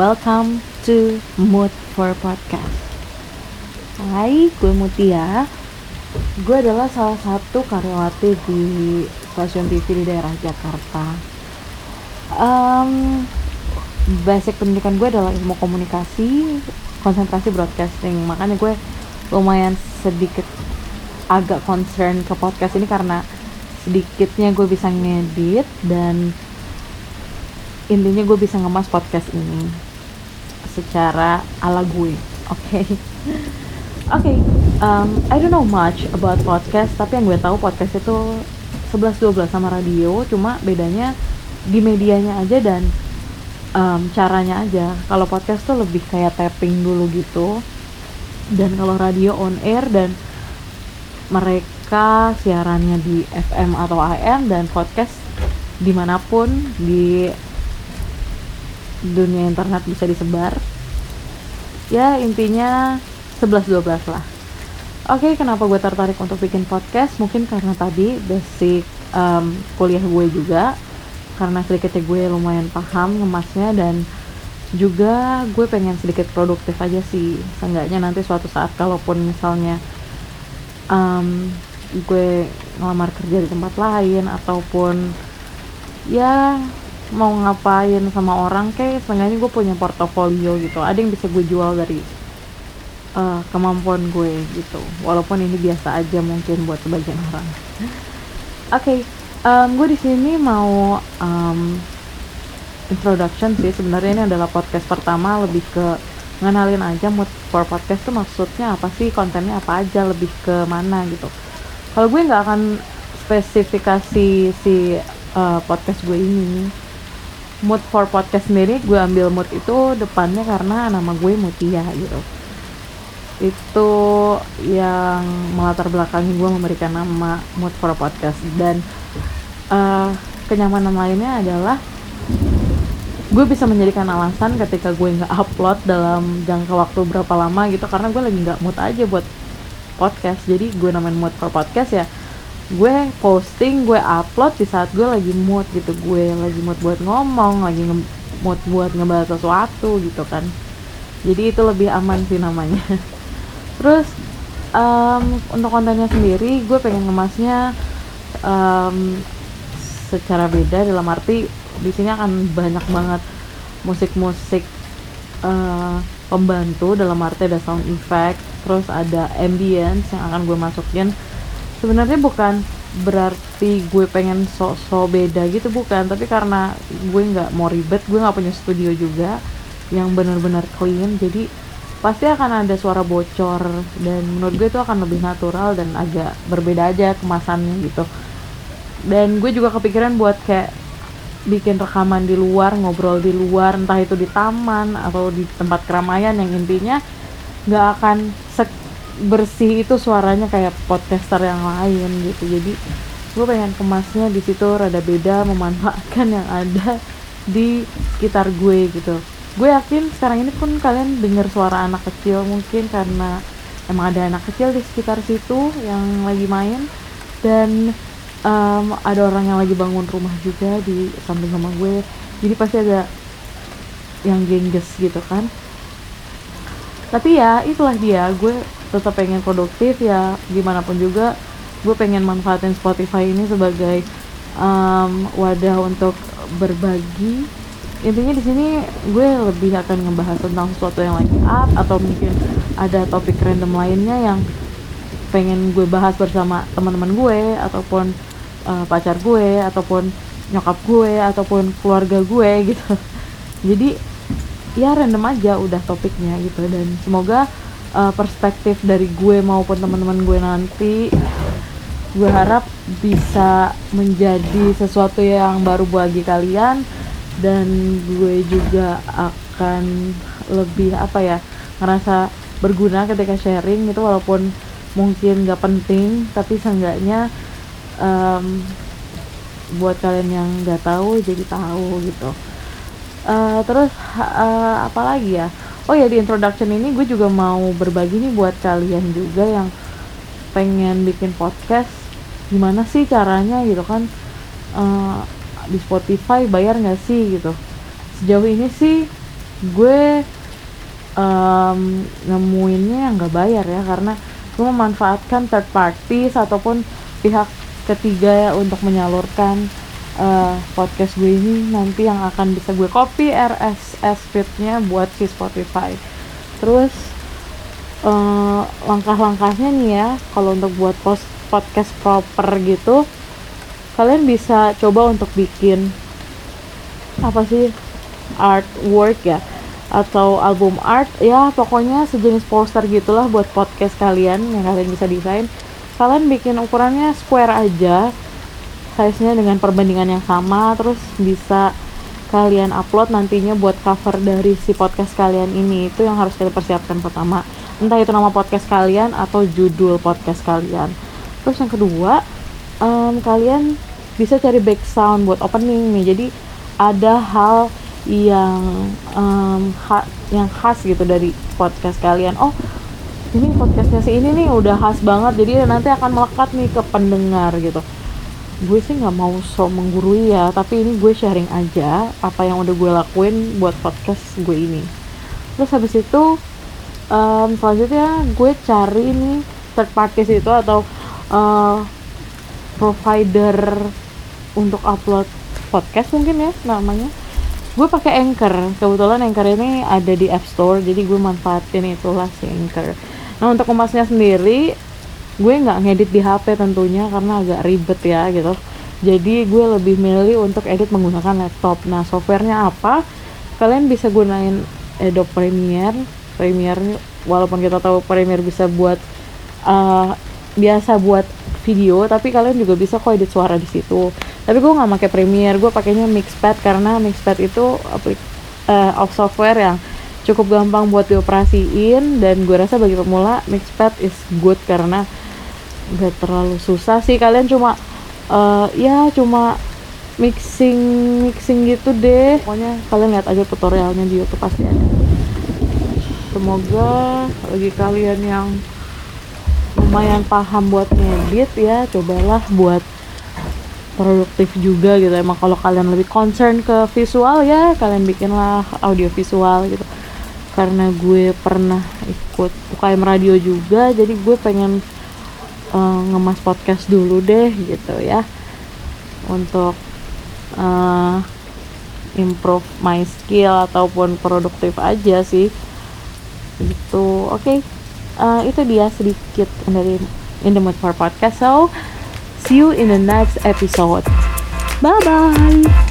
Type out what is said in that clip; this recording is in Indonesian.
welcome to Mood for Podcast. Hai, gue Mutia. Gue adalah salah satu karyawati di stasiun TV di daerah Jakarta. Um, basic pendidikan gue adalah ilmu komunikasi, konsentrasi broadcasting. Makanya gue lumayan sedikit agak concern ke podcast ini karena sedikitnya gue bisa ngedit dan intinya gue bisa ngemas podcast ini secara ala gue oke okay? oke okay, um, I don't know much about podcast tapi yang gue tahu podcast itu 11-12 sama radio cuma bedanya di medianya aja dan um, caranya aja kalau podcast tuh lebih kayak tapping dulu gitu dan kalau radio on air dan mereka siarannya di FM atau AM dan podcast di mana pun di dunia internet bisa disebar ya intinya 11-12 lah. Oke kenapa gue tertarik untuk bikin podcast? Mungkin karena tadi basic um, kuliah gue juga karena sedikitnya gue lumayan paham ngemasnya dan juga gue pengen sedikit produktif aja sih. Seenggaknya nanti suatu saat kalaupun misalnya um, gue ngelamar kerja di tempat lain ataupun ya mau ngapain sama orang kayak setengahnya gue punya portofolio gitu. Ada yang bisa gue jual dari uh, kemampuan gue gitu. Walaupun ini biasa aja mungkin buat sebagian orang. Oke okay, um, gue di sini mau um, introduction sih. Sebenarnya ini adalah podcast pertama lebih ke ngenalin aja mood for podcast tuh maksudnya apa sih kontennya apa aja lebih ke mana gitu. Kalau gue nggak akan spesifikasi si uh, podcast gue ini mood for podcast sendiri gue ambil mood itu depannya karena nama gue Mutia gitu. Itu yang melatar belakangi gue memberikan nama mood for podcast. Dan uh, kenyamanan lainnya adalah gue bisa menjadikan alasan ketika gue nggak upload dalam jangka waktu berapa lama gitu karena gue lagi nggak mood aja buat podcast. Jadi gue namain mood for podcast ya gue posting gue upload di saat gue lagi mood gitu. Gue lagi mood buat ngomong lagi mood buat ngebahas sesuatu gitu kan. Jadi itu lebih aman sih namanya. Terus um, untuk kontennya sendiri gue pengen ngemasnya um, secara beda dalam arti di sini akan banyak banget musik-musik uh, pembantu dalam arti ada sound effect terus ada ambience yang akan gue masukin sebenarnya bukan berarti gue pengen sok-sok beda gitu bukan. Tapi karena gue nggak mau ribet gue nggak punya studio juga yang benar-benar clean jadi pasti akan ada suara bocor dan menurut gue itu akan lebih natural dan agak berbeda aja kemasannya gitu. Dan gue juga kepikiran buat kayak bikin rekaman di luar ngobrol di luar entah itu di taman atau di tempat keramaian yang intinya nggak akan bersih itu suaranya kayak podcaster yang lain gitu. Jadi gue pengen kemasnya di situ rada beda memanfaatkan yang ada di sekitar gue gitu. Gue yakin sekarang ini pun kalian dengar suara anak kecil mungkin karena emang ada anak kecil di sekitar situ yang lagi main. Dan um, ada orang yang lagi bangun rumah juga di samping rumah gue. Jadi pasti ada yang gengges gitu kan. Tapi ya itulah dia. Gue tetap pengen produktif ya gimana pun juga gue pengen manfaatin Spotify ini sebagai um, wadah untuk berbagi. Intinya di sini gue lebih akan ngebahas tentang sesuatu yang lagi up atau mungkin ada topik random lainnya yang pengen gue bahas bersama teman-teman gue ataupun uh, pacar gue ataupun nyokap gue ataupun keluarga gue gitu. Jadi ya random aja udah topiknya gitu. Dan semoga uh, perspektif dari gue maupun teman-teman gue nanti gue harap bisa menjadi sesuatu yang baru bagi kalian dan gue juga akan lebih apa ya ngerasa berguna ketika sharing itu walaupun mungkin gak penting tapi seenggaknya um, buat kalian yang nggak tahu jadi tahu gitu. Uh, terus uh, apa lagi ya oh ya di introduction ini gue juga mau berbagi nih buat kalian juga yang pengen bikin podcast. Gimana sih caranya gitu kan? Uh, di Spotify bayar nggak sih gitu? Sejauh ini sih gue um, nemuinnya nggak bayar ya karena gue memanfaatkan third parties ataupun pihak ketiga ya untuk menyalurkan uh, podcast gue ini nanti yang akan bisa gue copy RSS feednya buat si Spotify. Terus uh, langkah-langkahnya nih ya kalau untuk buat post podcast proper gitu kalian bisa coba untuk bikin apa sih artwork ya atau album art ya pokoknya sejenis poster gitulah buat podcast kalian yang kalian bisa desain. Kalian bikin ukurannya square aja size nya dengan perbandingan yang sama terus bisa kalian upload nantinya buat cover dari si podcast kalian ini. Itu yang harus kalian persiapkan pertama. Entah itu nama podcast kalian atau judul podcast kalian. Terus yang kedua um, kalian bisa cari back sound buat opening nih. Jadi ada hal yang um, ha yang khas gitu dari podcast kalian. Oh ini podcastnya si ini nih udah khas banget. Jadi nanti akan melekat nih ke pendengar gitu gue sih nggak mau so menggurui ya tapi ini gue sharing aja apa yang udah gue lakuin buat podcast gue ini. Terus habis itu um, selanjutnya gue cari nih third parties itu atau uh, provider untuk upload podcast mungkin ya namanya. Gue pakai Anchor. Kebetulan Anchor ini ada di App Store jadi gue manfaatin itulah si Anchor. Nah untuk kemasnya sendiri gue nggak ngedit di HP tentunya karena agak ribet ya gitu. Jadi gue lebih milih untuk edit menggunakan laptop. Nah softwarenya apa? Kalian bisa gunain Adobe Premiere. Premiere walaupun kita tahu Premiere bisa buat uh, biasa buat video tapi kalian juga bisa kok edit suara di situ. Tapi gue nggak pakai Premiere gue pakainya Mixpad karena Mixpad itu aplik uh, of software yang cukup gampang buat dioperasiin dan gue rasa bagi pemula Mixpad is good karena gak terlalu susah sih kalian cuma uh, ya cuma mixing mixing gitu deh. Pokoknya kalian lihat aja tutorialnya di YouTube pasti ada. Semoga bagi kalian yang lumayan paham buat ngedit ya cobalah buat produktif juga gitu. Emang kalau kalian lebih concern ke visual ya kalian bikinlah audio visual gitu. Karena gue pernah ikut UKM radio juga jadi gue pengen uh, ngemas podcast dulu deh gitu ya. Untuk uh, improve my skill ataupun produktif aja sih. Gitu oke. Okay. uh, itu dia sedikit dari in the mood for podcast. So see you in the next episode. Bye bye